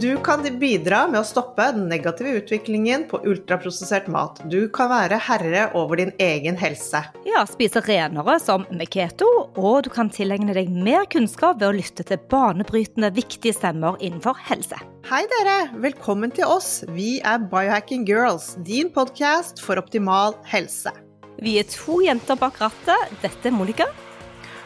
Du kan bidra med å stoppe den negative utviklingen på ultraprosessert mat. Du kan være herre over din egen helse. Ja, spise renere som med keto, og du kan tilegne deg mer kunnskap ved å lytte til banebrytende viktige stemmer innenfor helse. Hei dere, velkommen til oss. Vi er Biohacking Girls, din podkast for optimal helse. Vi er to jenter bak rattet. Dette er Monica.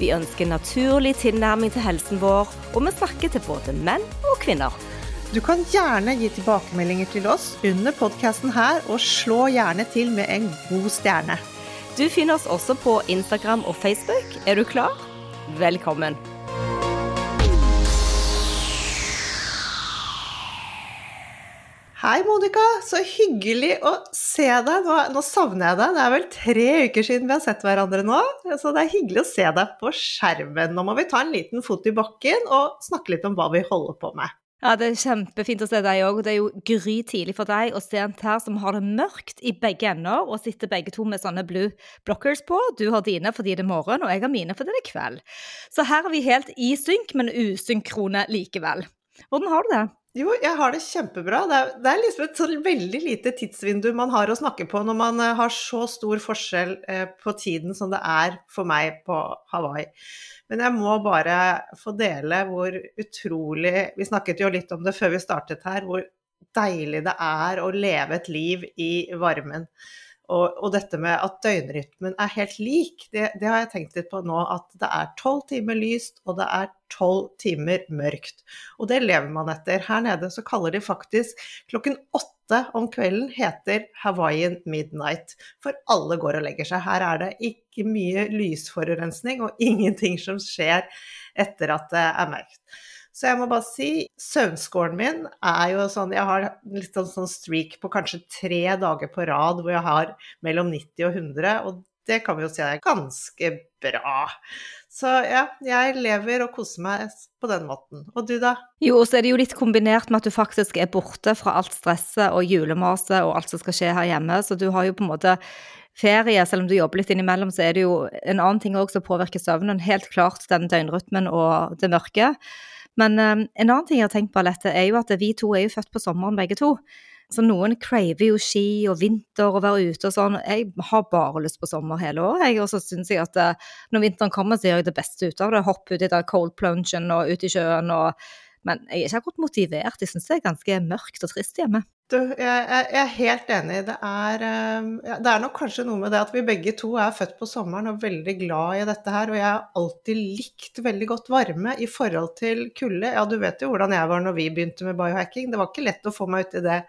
Vi ønsker naturlig tilnærming til helsen vår, og vi snakker til både menn og kvinner. Du kan gjerne gi tilbakemeldinger til oss under podkasten her, og slå gjerne til med en god stjerne. Du finner oss også på Instagram og Facebook. Er du klar? Velkommen. Hei, Monica. Så hyggelig å se deg. Nå, nå, savner jeg deg. Det er vel tre uker siden vi har sett hverandre nå. Så det er hyggelig å se deg på skjermen. Nå må vi ta en liten fot i bakken og snakke litt om hva vi holder på med. Ja, det er kjempefint å se deg òg. Det er jo gry tidlig for deg å se en her som har det mørkt i begge ender og sitter begge to med sånne blue blockers på. Du har dine fordi det er morgen, og jeg har mine fordi det er kveld. Så her er vi helt i synk, men usynkrone likevel. Hvordan har du det? Jo, jeg har det kjempebra. Det er, det er liksom et sånn veldig lite tidsvindu man har å snakke på når man eh, har så stor forskjell eh, på tiden som det er for meg på Hawaii. Men jeg må bare få dele hvor utrolig Vi snakket jo litt om det før vi startet her, hvor deilig det er å leve et liv i varmen. Og, og, dette med at døgnrytmen er helt lik, det, det, har jeg tenkt litt på nå. At det er tolv timer lyst, og det er tolv timer mørkt. Og det lever man etter. Her nede så kaller de faktisk klokken åtte om kvelden heter Hawaiian midnight. For alle går og legger seg. Her er det ikke mye lysforurensning og ingenting som skjer etter at det er mørkt. Så jeg må bare si, søvnskåren min er jo sånn Jeg har litt sånn, sånn streak på kanskje tre dager på rad hvor jeg har mellom 90 og 100, og det kan vi jo si er ganske bra. Så ja, jeg lever og koser meg på den måten. Og du, da? Jo, og så er det jo litt kombinert med at du faktisk er borte fra alt stresset og julemaset og alt som skal skje her hjemme, så du har jo på en måte ferie, selv om du jobber litt innimellom, så er det jo en annen ting òg som påvirker søvnen. Helt klart den døgnrytmen og det mørke. Men um, en annen ting jeg har tenkt på, Alette, er jo at vi to er jo født på sommeren begge to. Så noen craver jo ski og vinter og være ute og sånn. Jeg har bare lyst på sommer hele året, og så syns jeg at uh, når vinteren kommer, så gjør jeg det beste ut av det. Hoppe ut i den cold plungen og ut i sjøen og Men jeg er ikke akkurat motivert. Jeg syns det er ganske mørkt og trist hjemme. Du, jeg, jeg, er helt enig. Det er, eh, det er nok kanskje noe med det at vi begge to er født på sommeren og veldig glad i dette her. Og jeg har alltid likt veldig godt varme i forhold til kulde. Ja, du vet jo hvordan jeg var når vi begynte med biohacking. Det var ikke lett å få meg ut i det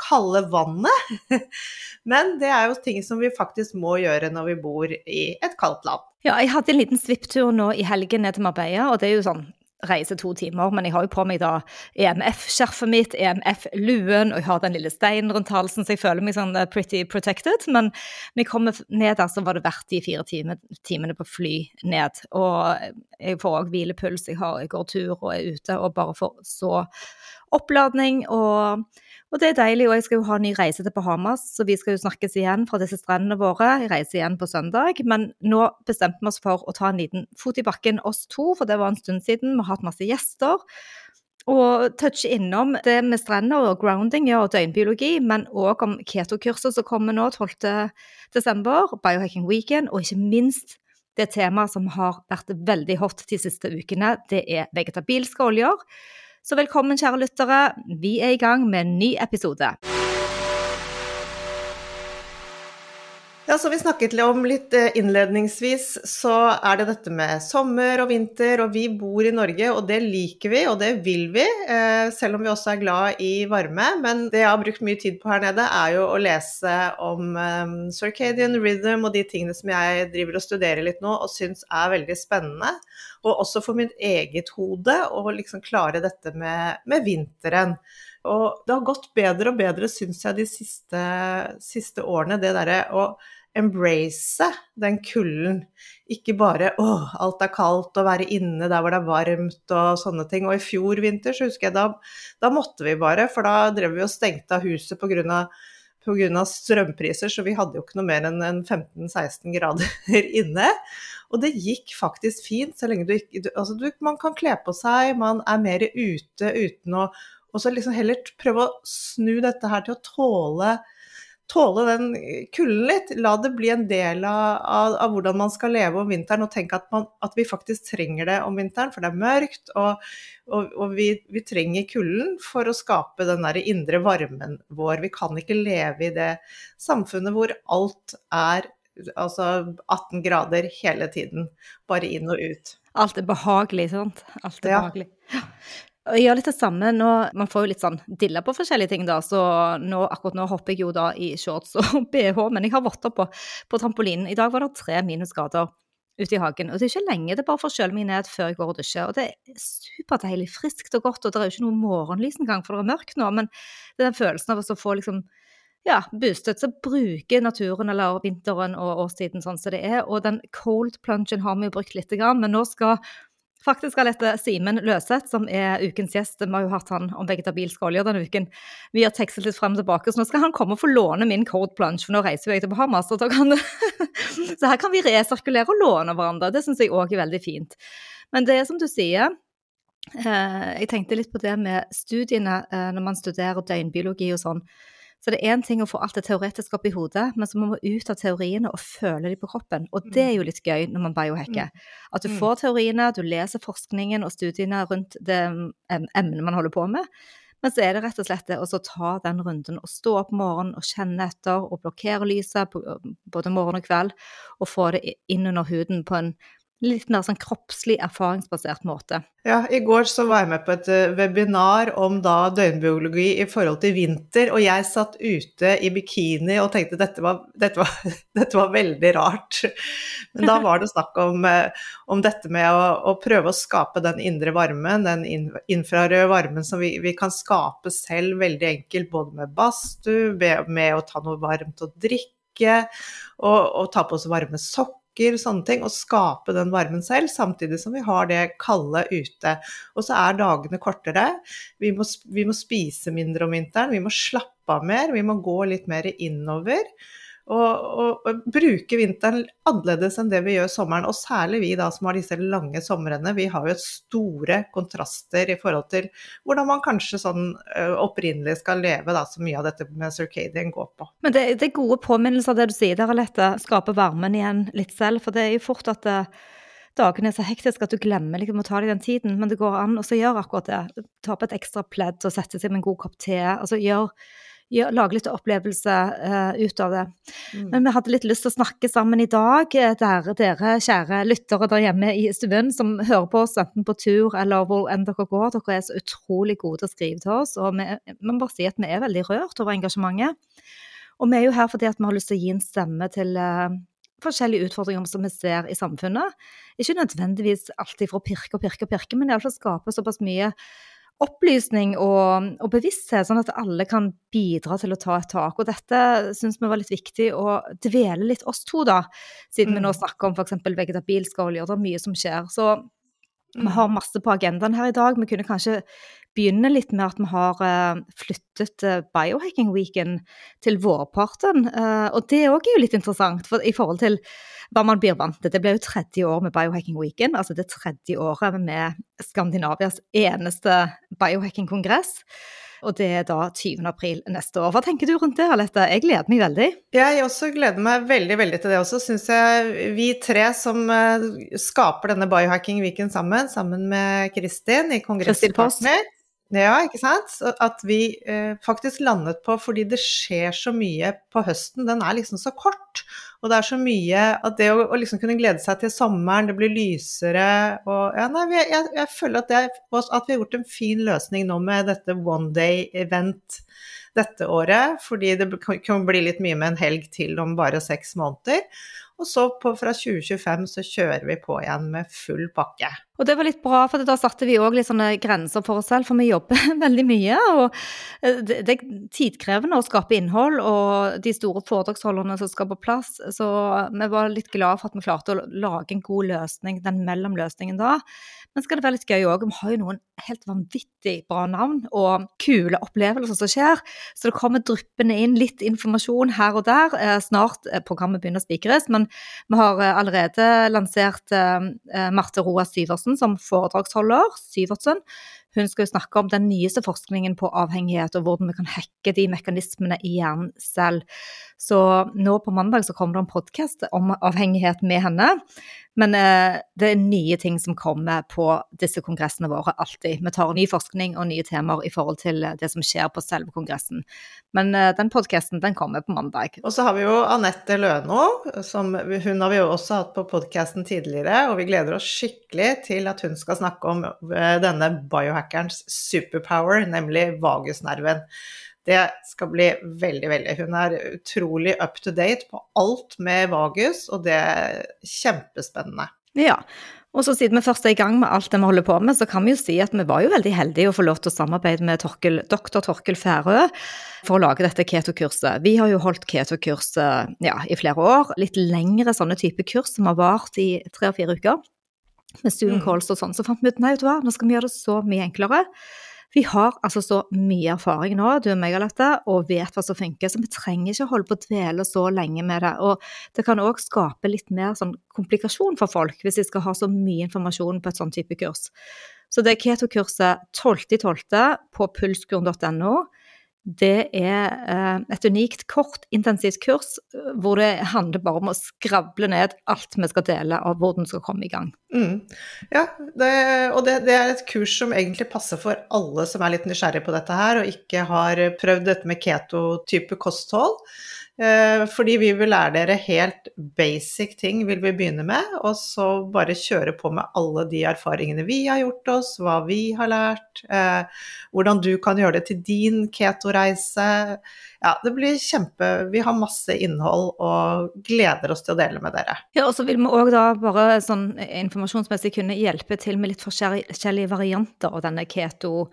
kalde vannet. Men det er jo ting som vi faktisk må gjøre når vi bor i et kaldt land. Ja, jeg hadde en liten svipptur nå i helgen ned til Marbella, og det er jo sånn reise to timer, men jeg har jo på meg da EMF-skjerfet mitt, EMF-luen, og jeg har den lille steinen rundt halsen, så jeg føler meg sånn eh, pretty protected. Men når jeg kommer ned der, så var det verdt de fire time, timene på fly ned. Og jeg får òg hvilepuls, jeg, har, jeg går tur og er ute, og bare får så oppladning og og det er deilig, og jeg skal jo ha en ny reise til Bahamas, så vi skal jo snakkes igjen fra disse strendene våre. Jeg reiser igjen på søndag, men nå bestemte vi oss for å ta en liten fot i bakken oss to, for det var en stund siden. Vi har hatt masse gjester. Og touche innom det med strender og grounding ja, og døgnbiologi, men òg om keto-kurset som kommer nå 12.12., Biohacking Weekend, og ikke minst det temaet som har vært veldig hot de siste ukene, det er vegetabilske oljer. Så velkommen, kjære lyttere. Vi er i gang med en ny episode. Ja, som vi snakket om litt eh, innledningsvis, så er det dette med sommer og vinter, og vi bor i Norge, og det liker vi, og det vil vi, eh, selv om vi også er glad i varme. Men det jeg har brukt mye tid på her nede, er jo å lese om um, circadian rhythm og de tingene som jeg driver og studerer litt nå, og syns er veldig spennende. Og også for mitt eget hode å liksom klare dette med, med vinteren. og det har gått bedre og bedre, syns jeg, de siste, siste årene, det derre å embrace den kulden. Ikke bare 'å, alt er kaldt', og være inne der hvor det er varmt og sånne ting. Og i fjor vinter så husker jeg da, da måtte vi bare, for da drev vi og stengte av huset pga. Pga. strømpriser, så vi hadde jo ikke noe mer enn 15-16 grader inne. Og det gikk faktisk fint, så lenge du ikke Altså, du, man kan kle på seg, man er mer ute uten å Og så liksom heller prøve å snu dette her til å tåle tåle den kulden litt. La det bli en del av, av, av, hvordan man skal leve om vinteren, og tenke at, man, at, vi faktisk trenger det om vinteren, for det er mørkt. Og, og, og vi, vi, trenger kulden for å skape den der indre varmen vår. Vi kan ikke leve i det samfunnet hvor alt er altså 18 grader hele tiden, bare inn og ut. Alt er behagelig, sant? Alt er ja. behagelig. Jeg gjør litt det samme nå. Man får jo litt sånn dilla på forskjellige ting, da. Så nå, akkurat nå hopper jeg jo da i shorts og bh, men jeg har oppe på, på trampolinen. I dag var det tre minusgrader ute i hagen. Og det er ikke lenge, det bare får kjøle meg ned før jeg går og dusjer. Og det er superdeilig, friskt og godt, og det er jo ikke noe morgenlys engang, for det er mørkt nå. Men det er den følelsen av å få liksom ja, boostet, så bruker naturen eller vinteren og årstiden sånn som det er. Og den cold plungen har vi jo brukt lite grann, men nå skal Faktisk har dette Simen Løseth, som er ukens gjest. Vi har jo hatt han om vegetabilsk olje denne uken. Vi har tekstet litt frem og tilbake, så nå skal han komme og få låne min cold plunge, for nå reiser jeg til Bahamas. Så, kan... så her kan vi resirkulere og låne hverandre. Det syns jeg òg er veldig fint. Men det er som du sier, eh, jeg tenkte litt på det med studiene eh, når man studerer døgnbiologi og sånn. Så det er én ting å få alt det teoretiske opp i hodet, men så må man ut av teoriene og føle dem på kroppen. Og det er jo litt gøy når man biohacker. Mm. At du mm. får teoriene, du leser forskningen og studiene rundt det emnet man holder på med. Men så er det rett og slett det å ta den runden og stå opp morgenen og kjenne etter og blokkere lyset både morgen og kveld, og få det inn under huden på en litt mer sånn kroppslig, erfaringsbasert måte. Ja, i går så var jeg med på et eh, webinar om da døgnbiologi i forhold til vinter, og jeg satt ute i bikini og tenkte dette var, dette var, dette var veldig rart. Men da var det snakk om, eh, om dette med å, å, prøve å skape den indre varmen, den infrarøde varmen som vi, vi kan skape selv veldig enkelt, både med badstue, med å ta noe varmt å drikke, og, og ta på oss varme sokker sokker, sånne ting, og skape den varmen selv, samtidig som vi har det kalde ute. Og så er dagene kortere. Vi må, vi må spise mindre om vinteren, vi må slappe av mer, vi må gå litt mer innover og, og, og, bruke vinteren annerledes enn det vi gjør sommeren. Og særlig vi da som har disse lange somrene. Vi har jo store kontraster i forhold til hvordan man kanskje sånn opprinnelig skal leve, da, så mye av dette med circadian går på. Men det, det er gode påminnelser det du sier der, Alette. Skape varmen igjen litt selv. For det er jo fort at det, dagene er så hektiske at du glemmer liksom å ta deg den tiden, men det går an å gjøre akkurat det. Ta på et ekstra pledd og sette seg med en god kopp te. altså gjør, lage litt opplevelse uh, ut av det. Mm. Men vi hadde litt lyst til å snakke sammen i dag, eh, der, dere kjære lyttere der hjemme i stuen som hører på oss enten på tur eller hvor enn dere går. Dere er så utrolig gode til å skrive til oss, og vi må bare si at vi er veldig rørt over engasjementet. Og vi er jo her fordi at vi har lyst til å gi en stemme til uh, forskjellige utfordringer som vi ser i samfunnet. Ikke nødvendigvis alltid for å pirke og pirke og pirke, men iallfall skape såpass mye opplysning og, og, bevissthet, sånn at alle kan bidra til å ta et tak. Og dette syns vi var litt viktig å dvele litt oss to, da, siden mm. vi nå mm. snakker om f.eks. vegetabilsk olje, og det er mye som skjer. Så vi har mm. masse på agendaen her i dag. Vi kunne kanskje begynne litt med at vi har uh, flyttet uh, Biohacking-weeken til vårparten. Uh, og det òg er jo litt interessant for, i forhold til hva man blir vant til. Det blir jo tredje år med Biohacking Weekend, altså det tredje året med Skandinavias eneste biohacking-kongress. Og det er da 20. april neste år. Hva tenker du rundt det, Alette? Jeg gleder meg veldig. Jeg også gleder meg veldig veldig til det også. Syns jeg vi tre som eh, skaper denne Biohacking Weekend sammen, sammen med Kristin i Kongresspartner ja, ikke sant. At vi eh, faktisk landet på fordi det skjer så mye på høsten. Den er liksom så kort. Og det er så mye at det å, å liksom kunne glede seg til sommeren, det blir lysere og ja, nei, jeg, jeg, føler at, det, at vi har gjort en fin løsning nå med dette one day event dette året. Fordi det kan bli litt mye med en helg til om bare seks måneder. Og så på, fra 2025 så kjører vi på igjen med full pakke. Og det var litt bra, for da satte vi òg litt sånne grenser for oss selv, for vi jobber veldig mye. Og eh, det, er tidkrevende å skape innhold, og de store foredragsholderne som skal på plass. Så vi var litt glad for at vi klarte å lage en god løsning, den mellomløsningen da. Men skal det være litt gøy òg, vi har jo noen helt vanvittig bra navn og kule opplevelser som skjer. Så det kommer dryppende inn litt informasjon her og der. Eh, snart programmet begynner å spikres, men vi har allerede lansert Marte Roa Syversen Andersen som foredragsholder, Syvertsen. Hun skal snakke om den nyeste forskningen på avhengighet, og hvordan vi kan hacke de mekanismene i hjernen selv. Så nå på mandag så kommer det en podkast om avhengighet med henne. Men eh, det er nye ting som kommer på disse kongressene våre alltid. Vi tar ny forskning og nye temaer i forhold til det som skjer på selve kongressen. Men eh, den podkasten den kommer på mandag. Og så har vi jo Anette Løno. Som, hun har vi jo også hatt på podkasten tidligere, og vi gleder oss skikkelig til at hun skal snakke om eh, denne biohackerens superpower, nemlig vagusnerven. Det skal bli veldig, veldig Hun er utrolig up to date på alt med vagus, og det er kjempespennende. Ja, og så siden vi først er i gang med alt det vi holder på med, så kan vi jo si at vi var jo veldig heldige å få lov til å samarbeide med Torkel, doktor Torkel Færø for å lage dette keto-kurset. Vi har jo holdt keto-kurs ja, i flere år, litt lengre sånne type kurs som har vart i tre og fire uker. Med Zoom mm. calls og sånn, så fant vi ut nei, vet du hva, nå skal vi gjøre det så mye enklere. Vi har altså så mye erfaring nå, du og meg, Alette, og vet hva som funker, så vi trenger ikke holde på å dvele så lenge med det. Og det kan òg skape litt mer sånn komplikasjon for folk hvis de skal ha så mye informasjon på et sånn type kurs. Så det er Keto-kurset 12.12. på pulskuren.no det er eh, et unikt, kort, intensivt kurs eh, hvor det handler bare om å skravle ned alt vi skal dele av hvordan vi skal komme i gang. Mm. Ja, det, og det, det, er et kurs som egentlig passer for alle som er litt nysgjerrig på dette her, og ikke har prøvd dette med keto-type kosthold. Eh, fordi vi vil lære dere helt basic ting, vil vi begynne med. Og så bare kjøre på med alle de erfaringene vi har gjort oss, hva vi har lært. Eh, hvordan du kan gjøre det til din keto-reise. Ja, det blir kjempe Vi har masse innhold og gleder oss til å dele med dere. Ja, og så vil vi òg da bare sånn informasjonsmessig kunne hjelpe til med litt forskjellige varianter av denne keto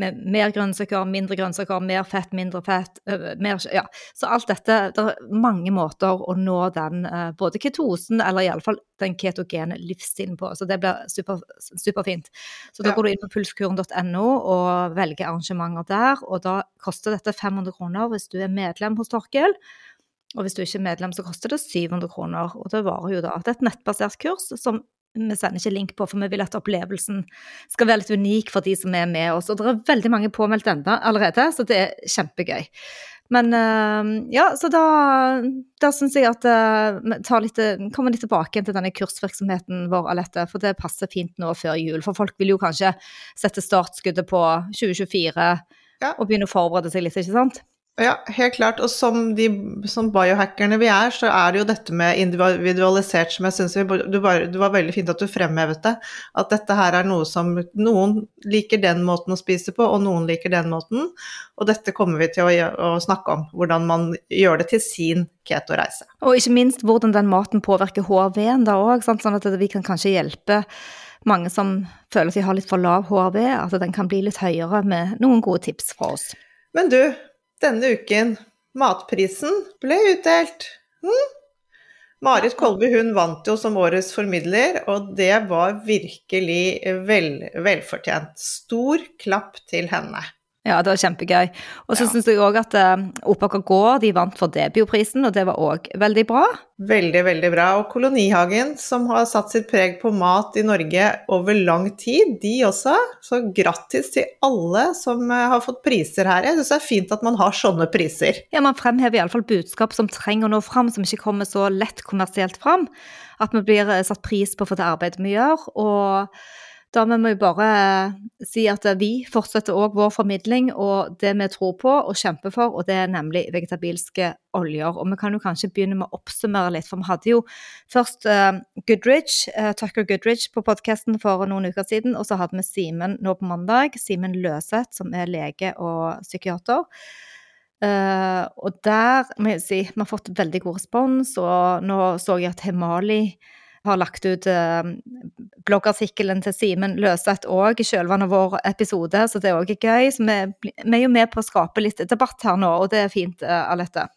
med mer grønnsaker, mindre grønnsaker, mer fett, mindre fett. Mer, ja. Så alt dette Det er mange måter å nå den både ketosen, eller iallfall den ketogene livsstilen på. Så det blir super, superfint. Så da ja. går du inn på pulskuren.no og velger arrangementer der. Og da koster dette 500 kroner hvis du er medlem hos Torkel. Og hvis du ikke er medlem, så koster det 700 kroner. Og det varer jo da. Det er et nettbasert kurs som vi sender ikke link på, for vi vil at opplevelsen skal være litt unik for de som er med oss. Og det er veldig mange påmeldt enda allerede, så det er kjempegøy. Men uh, ja, så da, da syns jeg at uh, vi litt, kommer litt tilbake til denne kursvirksomheten vår, Alette. For det passer fint nå før jul. For folk vil jo kanskje sette startskuddet på 2024 ja. og begynne å forberede seg litt, ikke sant? Ja, helt klart. Og som, de, som biohackerne vi er, så er det jo dette med individualisert som jeg syns du, du, var veldig fint at du fremhevet det. At dette her er noe som noen liker den måten å spise på, og noen liker den måten. Og dette kommer vi til å, å snakke om. Hvordan man gjør det til sin keto-reise. Og ikke minst hvordan den maten påvirker HRV-en da òg, sånn at vi kan kanskje hjelpe mange som føler at de har litt for lav HRV, at den kan bli litt høyere med noen gode tips fra oss. Men du, denne uken. Matprisen ble utdelt. Hm? Marit Kolby hun vant jo som årets formidler, og det var virkelig vel, velfortjent. Stor klapp til henne. Ja, det var kjempegøy. Og så ja. syns jeg òg at uh, Opaker gård de vant for Debio-prisen, og det var òg veldig bra. Veldig, veldig bra. Og Kolonihagen, som har satt sitt preg på mat i Norge over lang tid, de også. Så grattis til alle som uh, har fått priser her. Jeg syns det er fint at man har sånne priser. Ja, man fremhever iallfall budskap som trenger å nå fram, som ikke kommer så lett kommersielt fram. At vi blir uh, satt pris på for det arbeidet vi gjør. og da må vi bare eh, si at vi fortsetter òg vår formidling og det vi tror på og kjemper for, og det er nemlig vegetabilske oljer. Og vi kan jo kanskje begynne med å oppsummere litt, for vi hadde jo først uh, Goodridge, Tucker Goodridge på podkasten for noen uker siden, og så hadde vi Simen nå på mandag, Simen Løseth, som er lege og psykiater. Og der må jeg si vi har fått veldig god respons, og nå så jeg at Hemali har lagt ut eh, bloggartikkelen til Simen Løseth òg i kjølvannet av vår episode, så det òg er gøy. Så vi, vi, er jo med på å skape litt debatt her nå, og det er fint, uh, Alette.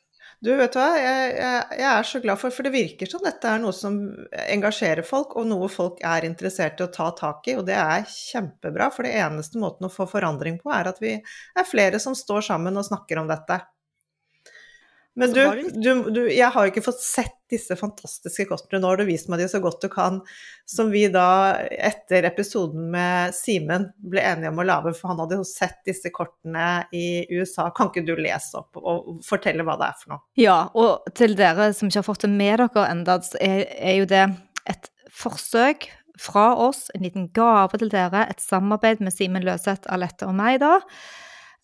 Du, vet du hva, jeg, jeg, jeg, er så glad for, for det virker som dette er noe som engasjerer folk, og noe folk er interessert i å ta tak i, og det er kjempebra. For det eneste måten å få forandring på, er at vi er flere som står sammen og snakker om dette. Men du, du, du, jeg har jo ikke fått sett disse fantastiske kortene. Nå har du vist meg de så godt du kan. Som vi da, etter episoden med Simen, ble enige om å lage, for han hadde jo sett disse kortene i USA. Kan ikke du lese opp og fortelle hva det er for noe? Ja, og til dere som ikke har fått det med dere ennå, er, er jo det et forsøk fra oss, en liten gave til dere, et samarbeid med Simen Løseth, Alette og meg, da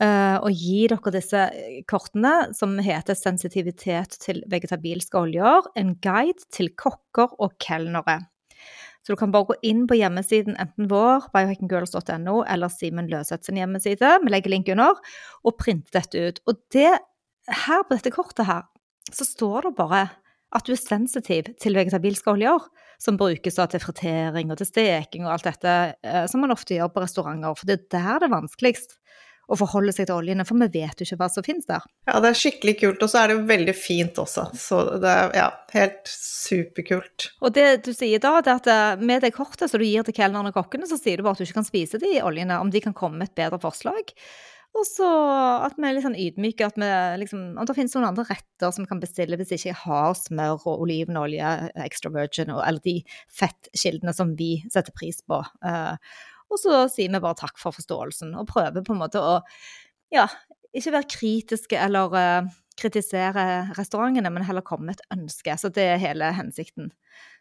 og gi dere disse kortene som heter 'Sensitivitet til vegetabilske oljer', en guide til kokker og kelnere. Så du kan bare gå inn på hjemmesiden enten vår, biohackinggirls.no, eller Simen Løseth sin hjemmeside, vi legger link under, og printe dette ut. Og det, her på dette kortet her, så står det bare at du er sensitiv til vegetabilske oljer, som brukes til fritering og til steking og alt dette eh, som man ofte gjør på restauranter. For det er der det er vanskeligst å forholde seg til oljene, for vi vet jo ikke hva som finnes der. Ja, det er skikkelig kult, og så er det veldig fint også. Så det er ja, helt superkult. Og det du sier da, det er at eh, med det kortet som du gir til kelnerne og kokkene, så sier du bare at du ikke kan spise de oljene, om de kan komme med et bedre forslag. Og så at vi er litt sånn ydmyke, at vi liksom Om det finnes noen andre retter som kan bestille hvis ikke jeg har smør og olivenolje, extra virgin og alle de fettkildene som vi setter pris på. Uh, og så sier vi bare takk for forståelsen, og prøver på en måte å ja, ikke være kritiske eller uh, kritisere restaurantene, men heller komme med et ønske. Så det er hele hensikten.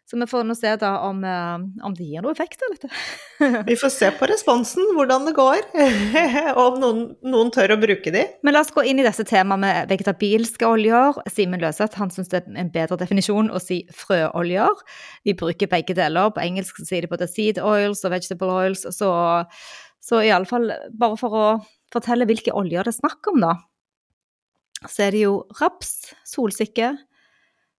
Så vi får nå se da om, uh, om det gir noe effekt eller ikke. vi får se på responsen, hvordan det går, og om noen, noen, tør å bruke de. Men la oss gå inn i disse temaene med vegetabilske oljer. Simen Løseth han syns det er en bedre definisjon å si frøoljer. Vi bruker begge deler. På engelsk sier de både seed oils og vegetable oils. Så, så iallfall bare for å fortelle hvilke oljer det er snakk om, da. Så er det jo raps, solsikke,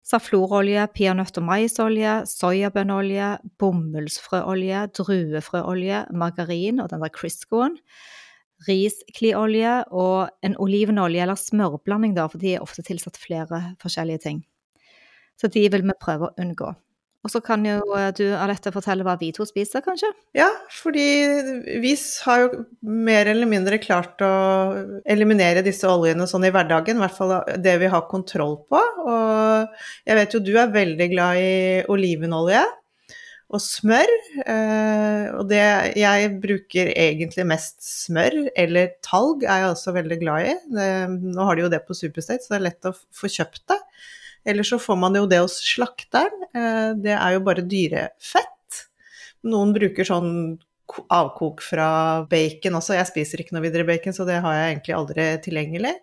Saflorolje, peanøtt- og maisolje, soyabønnolje, bomullsfrøolje, druefrøolje, margarin og den der Criscoen. Riskliolje og en olivenolje eller smørblanding, da, for de er ofte tilsatt flere forskjellige ting. Så de vil vi prøve å unngå. Og så kan jo eh, du Alette fortelle hva vi to spiser, kanskje? Ja, fordi vi har jo mer eller mindre klart å eliminere disse oljene sånn i hverdagen, i hvert fall det vi har kontroll på. Og jeg vet jo du er veldig glad i olivenolje og smør. Eh, og det jeg bruker egentlig mest smør, eller talg er jeg også veldig glad i. nå har de jo det på Superstate, så det er lett å få kjøpt det. Eller så får man jo det hos slakteren. Eh, det er jo bare dyrefett. Noen bruker sånn avkok fra bacon også. Jeg spiser ikke noe videre bacon, så det har jeg egentlig aldri tilgjengelig.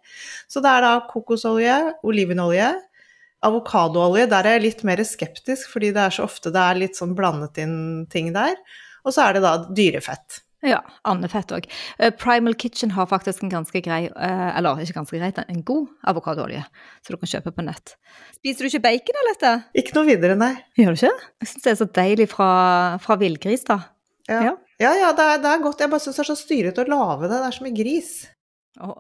Så det er da kokosolje, olivenolje, avokadoolje. Der er jeg litt mer skeptisk, fordi det er så ofte det er litt sånn blandet inn ting der. Og så er det da dyrefett. Ja, andefett òg. Uh, Primal Kitchen har faktisk en ganske grei, uh, eller ikke ganske greit, en god avokadoolje som du kan kjøpe på nett. Spiser du ikke bacon eller dette? Ikke noe videre, nei. Gjør du ikke? Jeg syns det er så deilig fra, fra villgris, da. Ja, ja, ja, ja det, er, det, er, godt. Jeg bare syns det er så styrete å lage det. Det er som en gris. Oh.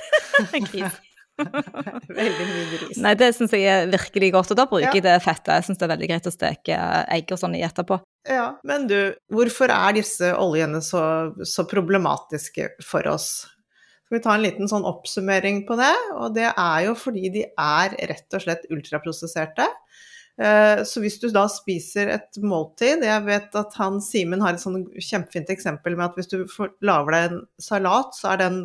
gris. veldig mye gris. Nei, det syns jeg er virkelig godt, og da bruker ja. jeg det fettet. Jeg syns det er veldig greit å steke egg og sånn i etterpå. Ja, men du, hvorfor er disse oljene så, så problematiske for oss? Skal vi ta en liten sånn oppsummering på det? Og det er jo fordi de er rett og slett ultraprosesserte. Eh, så hvis du da spiser et måltid Jeg vet at han Simen har et sånn kjempefint eksempel med at hvis du lager deg en salat, så er den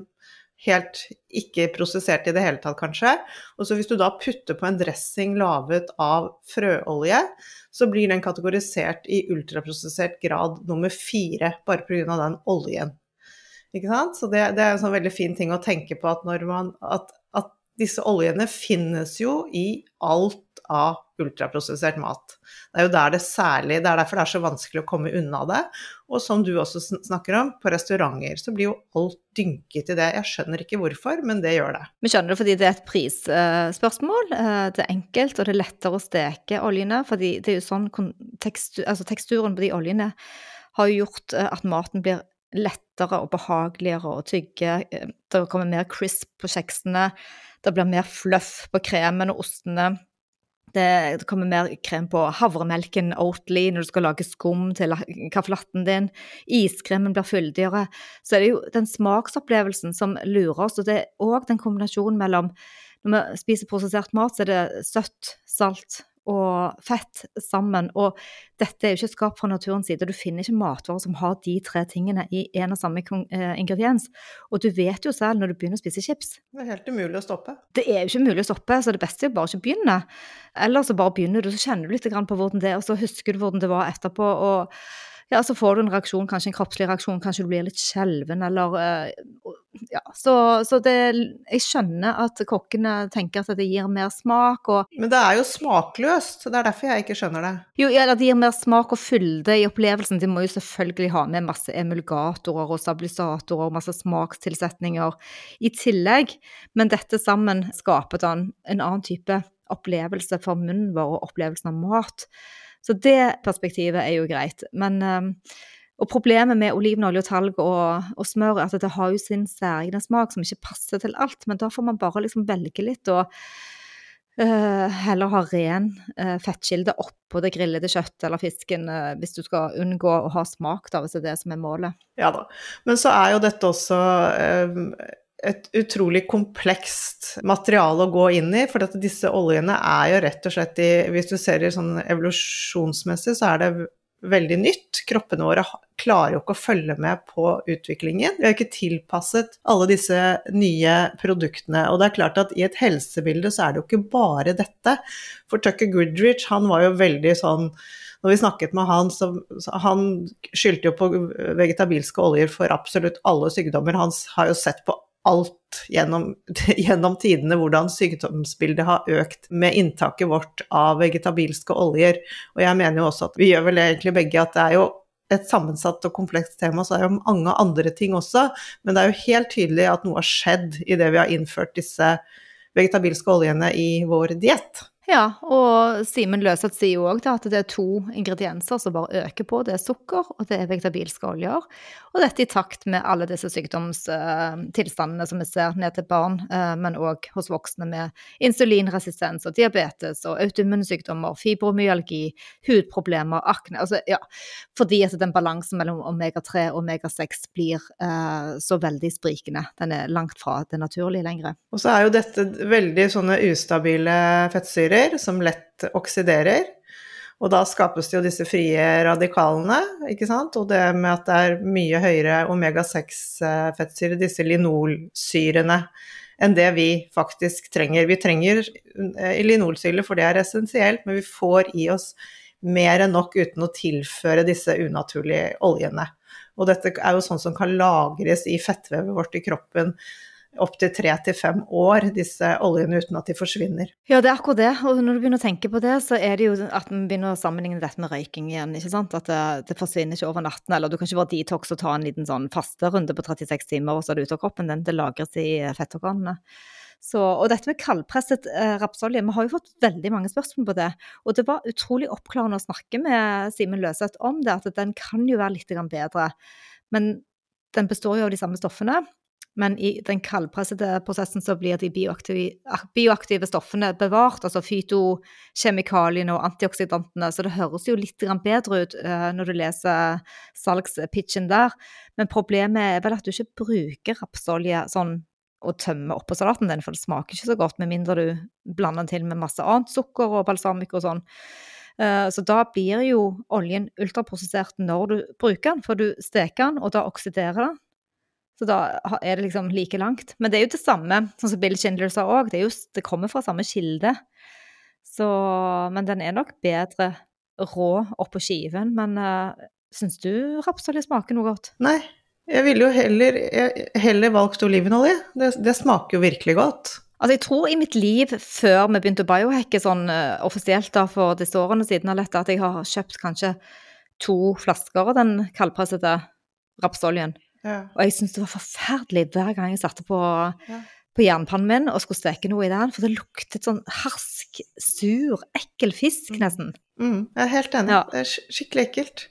helt ikke prosessert i det hele tatt, kanskje. Og så hvis du da putter på en dressing laget av frøolje, så blir den kategorisert i ultraprosessert grad nummer fire, bare pga. den oljen. Ikke sant? Så det, det, er en sånn veldig fin ting å tenke på at man at, at disse oljene finnes jo i alt av ultraprosessert mat. Det er jo der det særlig Det er derfor det er så vanskelig å komme unna det. Og som du også snakker om, på restauranter så blir jo alt dynket i det. Jeg skjønner ikke hvorfor, men det gjør det. Vi skjønner det fordi det er et prisspørsmål. Eh, det er enkelt, og det er lettere å steke oljene. fordi det er jo sånn tekstur, altså teksturen på de oljene har jo gjort eh, at maten blir lettere og behageligere å tygge. Eh, det kommer mer crisp på kjeksene. Det blir mer fluff på kremen og ostene. Det, kommer mer krem på havremelken Oatly når du skal lage skum til kaffelatten din. Iskremen blir fyldigere. Så er det jo den smaksopplevelsen som lurer oss, og det er òg den kombinasjonen mellom Når vi spiser prosessert mat, så er det søtt, salt og fett sammen. Og dette er jo ikke skapt fra naturens side. Du finner ikke matvarer som har de tre tingene i en og samme eh, ingrediens. Og du vet jo selv når du begynner å spise chips Det er helt umulig å stoppe. Det er jo ikke mulig å stoppe, så det beste er jo bare ikke begynne. Eller så bare begynner du, så kjenner du litt på hvordan det er, og så husker du hvordan det var etterpå. og ja, så får du en reaksjon, kanskje en kroppslig reaksjon, kanskje du blir litt skjelven eller uh, Ja, så, så, det Jeg skjønner at kokkene tenker at det gir mer smak og Men det er jo smakløst, det er derfor jeg ikke skjønner det. Jo, ja, det gir mer smak og fylde i opplevelsen. De må jo selvfølgelig ha med masse emulgatorer og stabilisatorer og masse smakstilsetninger i tillegg, men dette sammen skaper da en annen type opplevelse for munnen vår og opplevelsen av mat. Så det perspektivet er jo greit. Men ehm, og problemet med olivenolje og talg og, og, smør er at det har jo sin særegne smak som ikke passer til alt, men da får man bare liksom velge litt og uh, heller ha ren uh, fettkilde oppå det grillede kjøttet eller fisken uh, hvis du skal unngå å ha smak, da, hvis det er det som er målet. Ja da. Men så er jo dette også ehm, et utrolig komplekst materiale å gå inn i. For disse oljene er jo rett og slett i Hvis du ser det sånn evolusjonsmessig, så er det veldig nytt. Kroppene våre klarer jo ikke å følge med på utviklingen. Vi har ikke tilpasset alle disse nye produktene. Og det er klart at i et helsebilde så er det jo ikke bare dette. For Tucker Goodrich, han var jo veldig sånn når vi snakket med han, så, så han skyldte jo på vegetabilske oljer for absolutt alle sykdommer. Han har jo sett på alt gjennom, gjennom, tidene hvordan sykdomsbildet har økt med inntaket vårt av vegetabilske oljer. Og jeg mener jo også at vi gjør vel egentlig begge at det er jo et sammensatt og komplekst tema, så er det jo mange andre ting også. Men det er jo helt tydelig at noe har skjedd i det vi har innført disse vegetabilske oljene i vår diett. Ja, og Simen Løseth sier jo òg at det er to ingredienser som bare øker på. Det er sukker, og det er vegetabilske oljer. Og dette i takt med alle disse sykdomstilstandene som vi ser ned til barn, eh, men òg hos voksne med insulinresistens og diabetes og autoimmunsykdommer, fibromyalgi, hudproblemer, akne. Altså, ja, fordi at den balansen mellom omega-3 og omega-6 blir eh, så veldig sprikende. Den er langt fra det naturlige lenger. Og så er jo dette veldig sånne ustabile fettsyrer fettsyror som lett oksiderer. Og da skapes det jo disse frie radikalene, ikke sant. Og det med at det er mye høyere omega-6-fettsyre, disse linolsyrene, enn det vi faktisk trenger. Vi trenger eh, linolsyre, for det er essensielt, men vi får i oss mer enn nok uten å tilføre disse unaturlige oljene. Og dette er jo sånn som kan lagres i fettvevet vårt i kroppen opptil tre til fem år, disse oljene, uten at de forsvinner. Ja, det er akkurat det. Og når du begynner å tenke på det, så er det jo at vi begynner å sammenligne dette med røyking igjen. ikke sant? At det, det forsvinner ikke over natten. Eller du kan ikke bare detox og ta en liten sånn fasterunde på 36 timer, og så er det ute av kroppen Den Det lagres i fettorganene. Så, og dette med kaldpresset eh, rapsolje, vi har jo fått veldig mange spørsmål på det. Og det var utrolig oppklarende å snakke med Simen Løseth om det, at den kan jo være litt bedre. Men den består jo av de samme stoffene. Men i den kaldpressede prosessen så blir de bioaktive, bioaktive stoffene bevart, altså fytokjemikaliene og antioksidantene, så det høres jo litt bedre ut uh, når du leser salgspitchen der. Men problemet er vel at du ikke bruker rapsolje sånn og tømmer oppå salaten din, for det smaker ikke så godt med mindre du blander den til med masse annet sukker og balsamico og sånn. Uh, så da blir jo oljen ultraprosessert når du bruker den, for du steker den, og da oksiderer den. Så da er det liksom like langt. Men det er jo det samme, sånn som Bill Schindler sa òg. Det, det, kommer fra samme kilde. Så Men den er nok bedre rå oppå skiven. Men uh, syns du rapsolje smaker noe godt? Nei. Jeg ville jo heller, heller valgt olivenolje. Det, det, smaker jo virkelig godt. Altså, jeg tror i mitt liv før vi begynte å biohacke sånn uh, offisielt da, for disse årene siden, at jeg har kjøpt kanskje to flasker av den kaldpressede rapsoljen. Ja. Og jeg syntes det var forferdelig hver gang jeg satte på, ja. på jernpannen min og skulle steke noe i den, for det luktet sånn harsk, sur, ekkel fisk, mm. nesten. Mm, jeg er helt enig. Ja. Det er skikkelig ekkelt.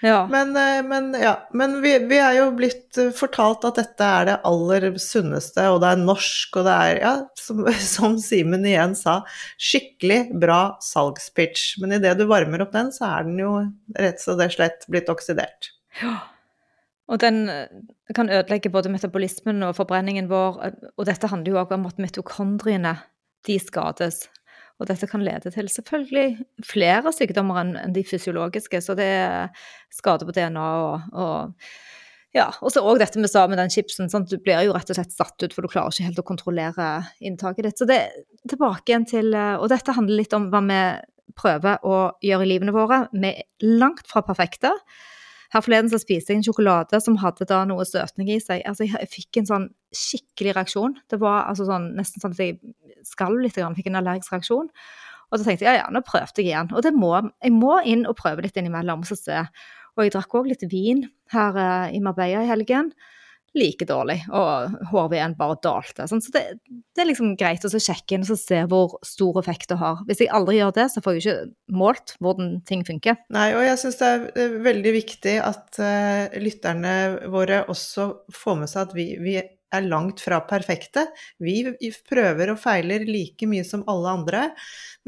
Ja. Men, eh, men, ja. men vi, vi, er jo blitt eh, fortalt at dette er det aller sunneste, og det er norsk, og det er, ja, som, som Simen igjen sa, skikkelig bra salgspitch. Men idet du varmer opp den, så er den jo rett og slett blitt oksidert. Ja. Og den eh, kan ødelegge både metabolismen og forbrenningen vår. Og dette handler jo også om at mitokondriene de skades. Og dette kan lede til selvfølgelig flere sykdommer enn de fysiologiske, så det skader på DNA og, og ja, og så òg dette vi sa med den chipsen. Sant? Du blir jo rett og slett satt ut, for du klarer ikke helt å kontrollere inntaket ditt. Så det tilbake igjen til Og dette handler litt om hva vi prøver å gjøre i livene våre. Vi er langt fra perfekte. Her forleden så spiste jeg en sjokolade som hadde da noe støtning i seg. Altså, jeg, fikk en sånn skikkelig reaksjon. Det var altså sånn, nesten sånn at jeg skalv litt, fikk en allergisk reaksjon. Og så tenkte jeg ja, ja, nå prøvde jeg igjen. Og det må, jeg må inn og prøve litt innimellom. Og jeg drakk òg litt vin her uh, i Marbella i helgen. Like dårlig, og HV-en bare dalte. Sånn. Så det, det, er liksom greit å sjekke inn og se hvor stor effekt det har. Hvis jeg aldri gjør det, så får jeg ikke målt hvordan ting funker. Nei, og jeg syns det er veldig viktig at uh, lytterne våre også får med seg at vi, vi er langt fra perfekte. Vi prøver og feiler like mye som alle andre,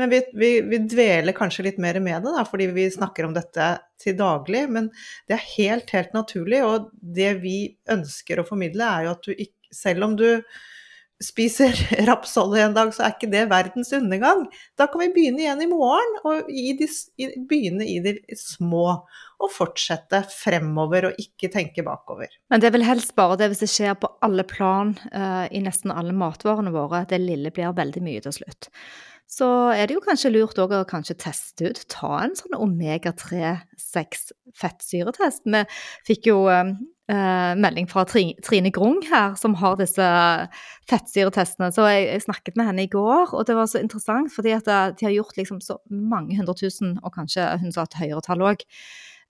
men vi, vi, vi dveler kanskje litt mer med det da, fordi vi snakker om dette til daglig. Men det er helt, helt naturlig, og det vi ønsker å formidle, er jo at du ikke Selv om du spiser rapsolje en dag, så er ikke det verdens undergang. Da kan vi begynne igjen i morgen, og i de, begynne i de små og fortsette fremover og ikke tenke bakover. Men det er vel helst bare det hvis det skjer på alle plan uh, i nesten alle matvarene våre. Det lille blir veldig mye til slutt. Så er det jo kanskje lurt òg å kanskje teste ut, ta en sånn omega-3-6 fettsyretest. Vi fikk jo eh, melding fra Trine Grung her, som har disse fettsyretestene. Så jeg, jeg, snakket med henne i går, og det var så interessant, fordi at de har gjort liksom så mange hundre tusen, og kanskje hun sa et høyere tall òg,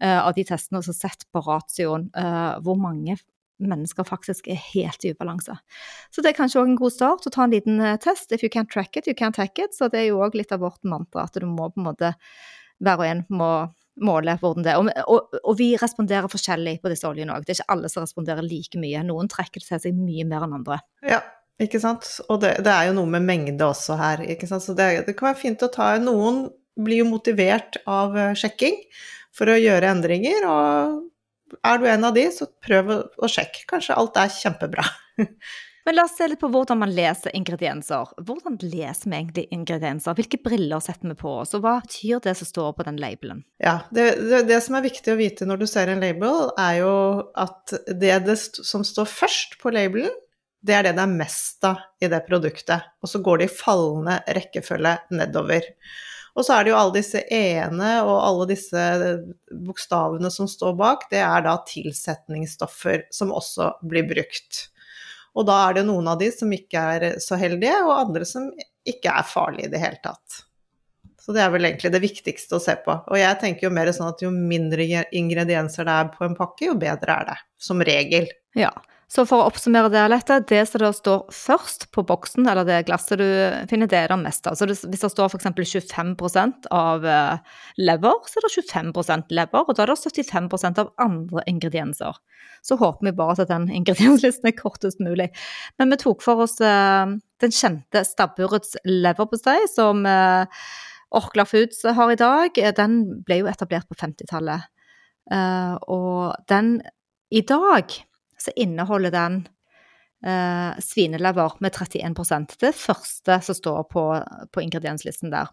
eh, av de testene og så sett på ratioen eh, hvor mange mennesker faktisk er helt i ubalanse. Så det er kanskje òg en god start å ta en liten uh, test. If you can't track it, you can't hack it. Så det er jo òg litt av vårt mantra, at du må på en måte hver og en må måle hvordan det er. Og, og, og, vi responderer forskjellig på disse oljene òg. Det er ikke alle som responderer like mye. Noen trekker til seg mye mer enn andre. Ja, ikke sant. Og det, det er jo noe med mengde også her, ikke sant. Så det, det kan være fint å ta Noen blir jo motivert av sjekking for å gjøre endringer. Og er du en av de, så prøv å sjekke. Kanskje alt er kjempebra. Men la oss se litt på hvordan man leser ingredienser. Hvordan leser vi egentlig ingredienser? Hvilke briller setter vi på oss, og hva betyr det som står på den labelen? Ja, det, det, det, som er viktig å vite når du ser en label, er jo at det, det som står først på labelen, det er det det er mest av i det produktet. Og så går det i fallende rekkefølge nedover. Og så er det jo alle disse e-ene og alle disse bokstavene som står bak, det er da tilsetningsstoffer som også blir brukt. Og da er det noen av de som ikke er så heldige, og andre som ikke er farlige i det hele tatt. Så det er vel egentlig det viktigste å se på. Og jeg tenker jo mer sånn at jo mindre ingredienser det er på en pakke, jo bedre er det. Som regel. Ja. Så for å oppsummere det litt, det som det står først på boksen, eller det glasset du finner, det er det meste. Så hvis det står f.eks. 25 av eh, lever, så er det 25% lever, og da er det 75% av andre ingredienser. Så håper vi bare at den ingredienslisten er kortest mulig. Men vi tok for oss uh, den kjente stabburets leverpostei, som uh, Orkla Foods har i dag. Den ble jo etablert på 50-tallet. Uh, og den i dag så inneholder den eh, svinelever med 31% Det første som står på, på, ingredienslisten der.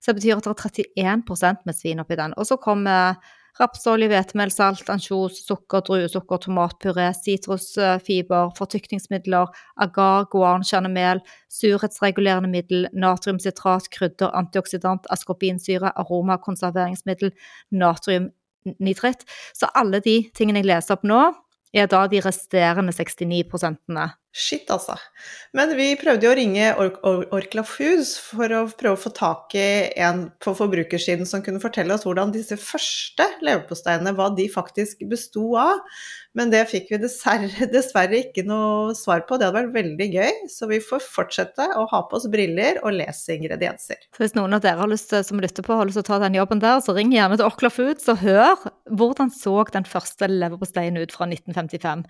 Så det betyr at det er 31% med svin oppi den. Og så kommer rapsolje, hvetemel, salt, ansjos, sukker, druesukker, tomatpuré, sitrusfiber, fortykningsmidler, agar, guan, kjernemel, surhetsregulerende middel, natriumsitrat, krydder, antioxidant, askorbinsyre, aroma, konserveringsmiddel, natriumnitritt. Så alle de tingene jeg leser opp nå, er da de resterende 69 Shit, altså. Men vi prøvde jo å ringe Or Or Orkla Foods for å prøve å få tak i en på forbrukersiden som kunne fortelle oss hvordan disse første leverposteiene, hva de faktisk besto av. Men det fikk vi dessverre, ikke noe svar på. Det hadde vært veldig gøy. Så vi får fortsette å ha på oss briller og lese ingredienser. Så hvis noen av dere har lyst som lytter på, har lyst til å ta den jobben der, så ring gjerne til Orkla Foods og hør hvordan så den første leverposteien ut fra 1955.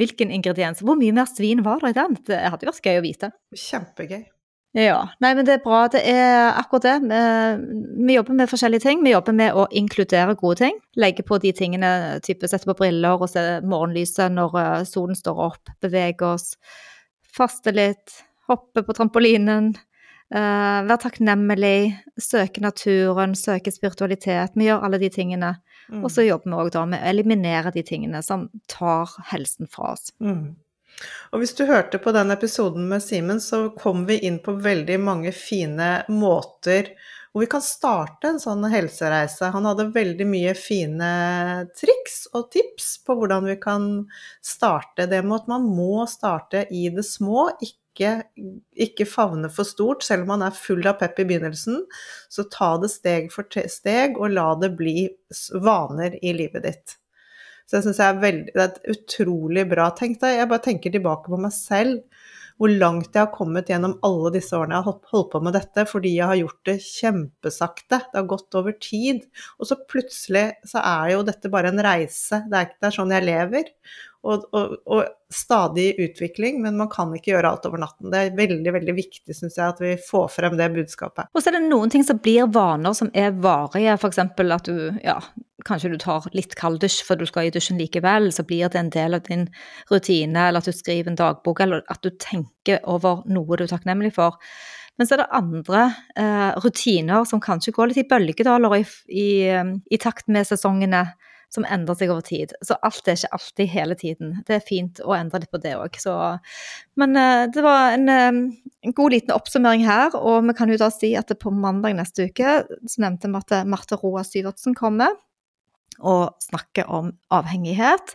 Hvilken ingrediens? Hvor mye mer svin var det i den? Det hadde vært gøy å vite. Kjempegøy. Ja. Nei, men det er bra. Det er akkurat det. Vi, vi, jobber med forskjellige ting. Vi jobber med å inkludere gode ting. Legge på de tingene, type sette på briller og se morgenlyset når eh, solen står opp. Bevege oss. Faste litt. Hoppe på trampolinen. Uh, være takknemlig. Søke naturen. Søke spiritualitet. Vi gjør alle de tingene. Mm. Og så jobber vi òg da med å eliminere de tingene som tar helsen fra oss. Mm. Og hvis du hørte på den episoden med Simen, så kom vi inn på veldig mange fine måter hvor vi kan starte en sånn helsereise. Han hadde veldig mye fine triks og tips på hvordan vi kan starte. Det med at man må starte i det små, ikke, ikke favne for stort. Selv om man er full av pep i begynnelsen, så ta det steg for steg, og la det bli vaner i livet ditt. Så jeg syns det er et utrolig bra tenkt. jeg bare tenker tilbake på meg selv. Hvor langt jeg har kommet gjennom alle disse årene jeg har holdt på med dette, fordi jeg har gjort det kjempesakte. Det har gått over tid. Og så plutselig så er jo dette bare en reise. Det er, det er sånn jeg lever. Og, og, og, stadig utvikling, men man kan ikke gjøre alt over natten. Det er veldig veldig viktig synes jeg, at vi får frem det budskapet. Og så er det noen ting som blir vaner som er varige, f.eks. at du ja, kanskje du tar litt kald dusj for du skal i dusjen likevel, så blir det en del av din rutine, eller at du skriver en dagbok, eller at du tenker over noe du er takknemlig for. Men så er det andre eh, rutiner som kanskje går litt i bølgedaler i, i, i takt med sesongene som endrer seg over tid. Så alt er ikke alltid hele tiden. Det er fint å endre litt på det òg. Men uh, det var en, um, en, god liten oppsummering her, og vi kan jo da si at på mandag neste uke så nevnte vi at Marte Roa Syvertsen kommer og snakker om avhengighet.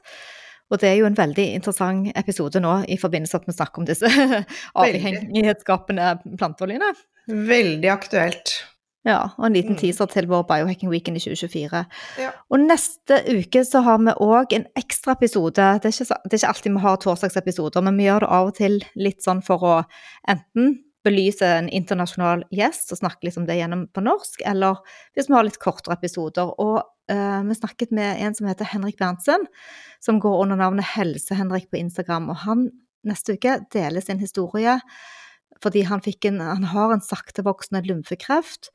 Og det er jo en veldig interessant episode nå i forbindelse med at vi snakker om disse avhengighetsskapende planteoljene. Veldig aktuelt. Ja, og en liten mm. teaser til vår Biohacking Weekend i 2024. Ja. Og neste uke så har vi òg en ekstra episode. Det er, ikke, det er ikke alltid vi har torsdagsepisoder, men vi gjør det av og til litt sånn for å enten belyse en internasjonal gjest og snakke litt om det gjennom på norsk, eller hvis vi har litt kortere episoder. Og uh, vi snakket med en som heter Henrik Berntsen, som går under navnet Helse-Henrik på Instagram. Og han neste uke deler sin historie fordi han, en, han har en saktevoksende lymfekreft.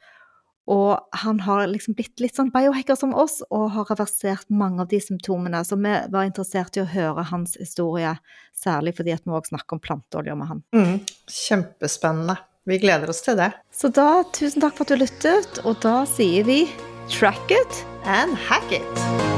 Og han har liksom blitt litt sånn biohacker som oss, og har reversert mange av de symptomene. Så vi var interessert i å høre hans historie, særlig fordi at vi òg snakker om planteolje med han. Mm, kjempespennende. Vi gleder oss til det. Så da, tusen takk for at du lyttet, og da sier vi track it and hack it.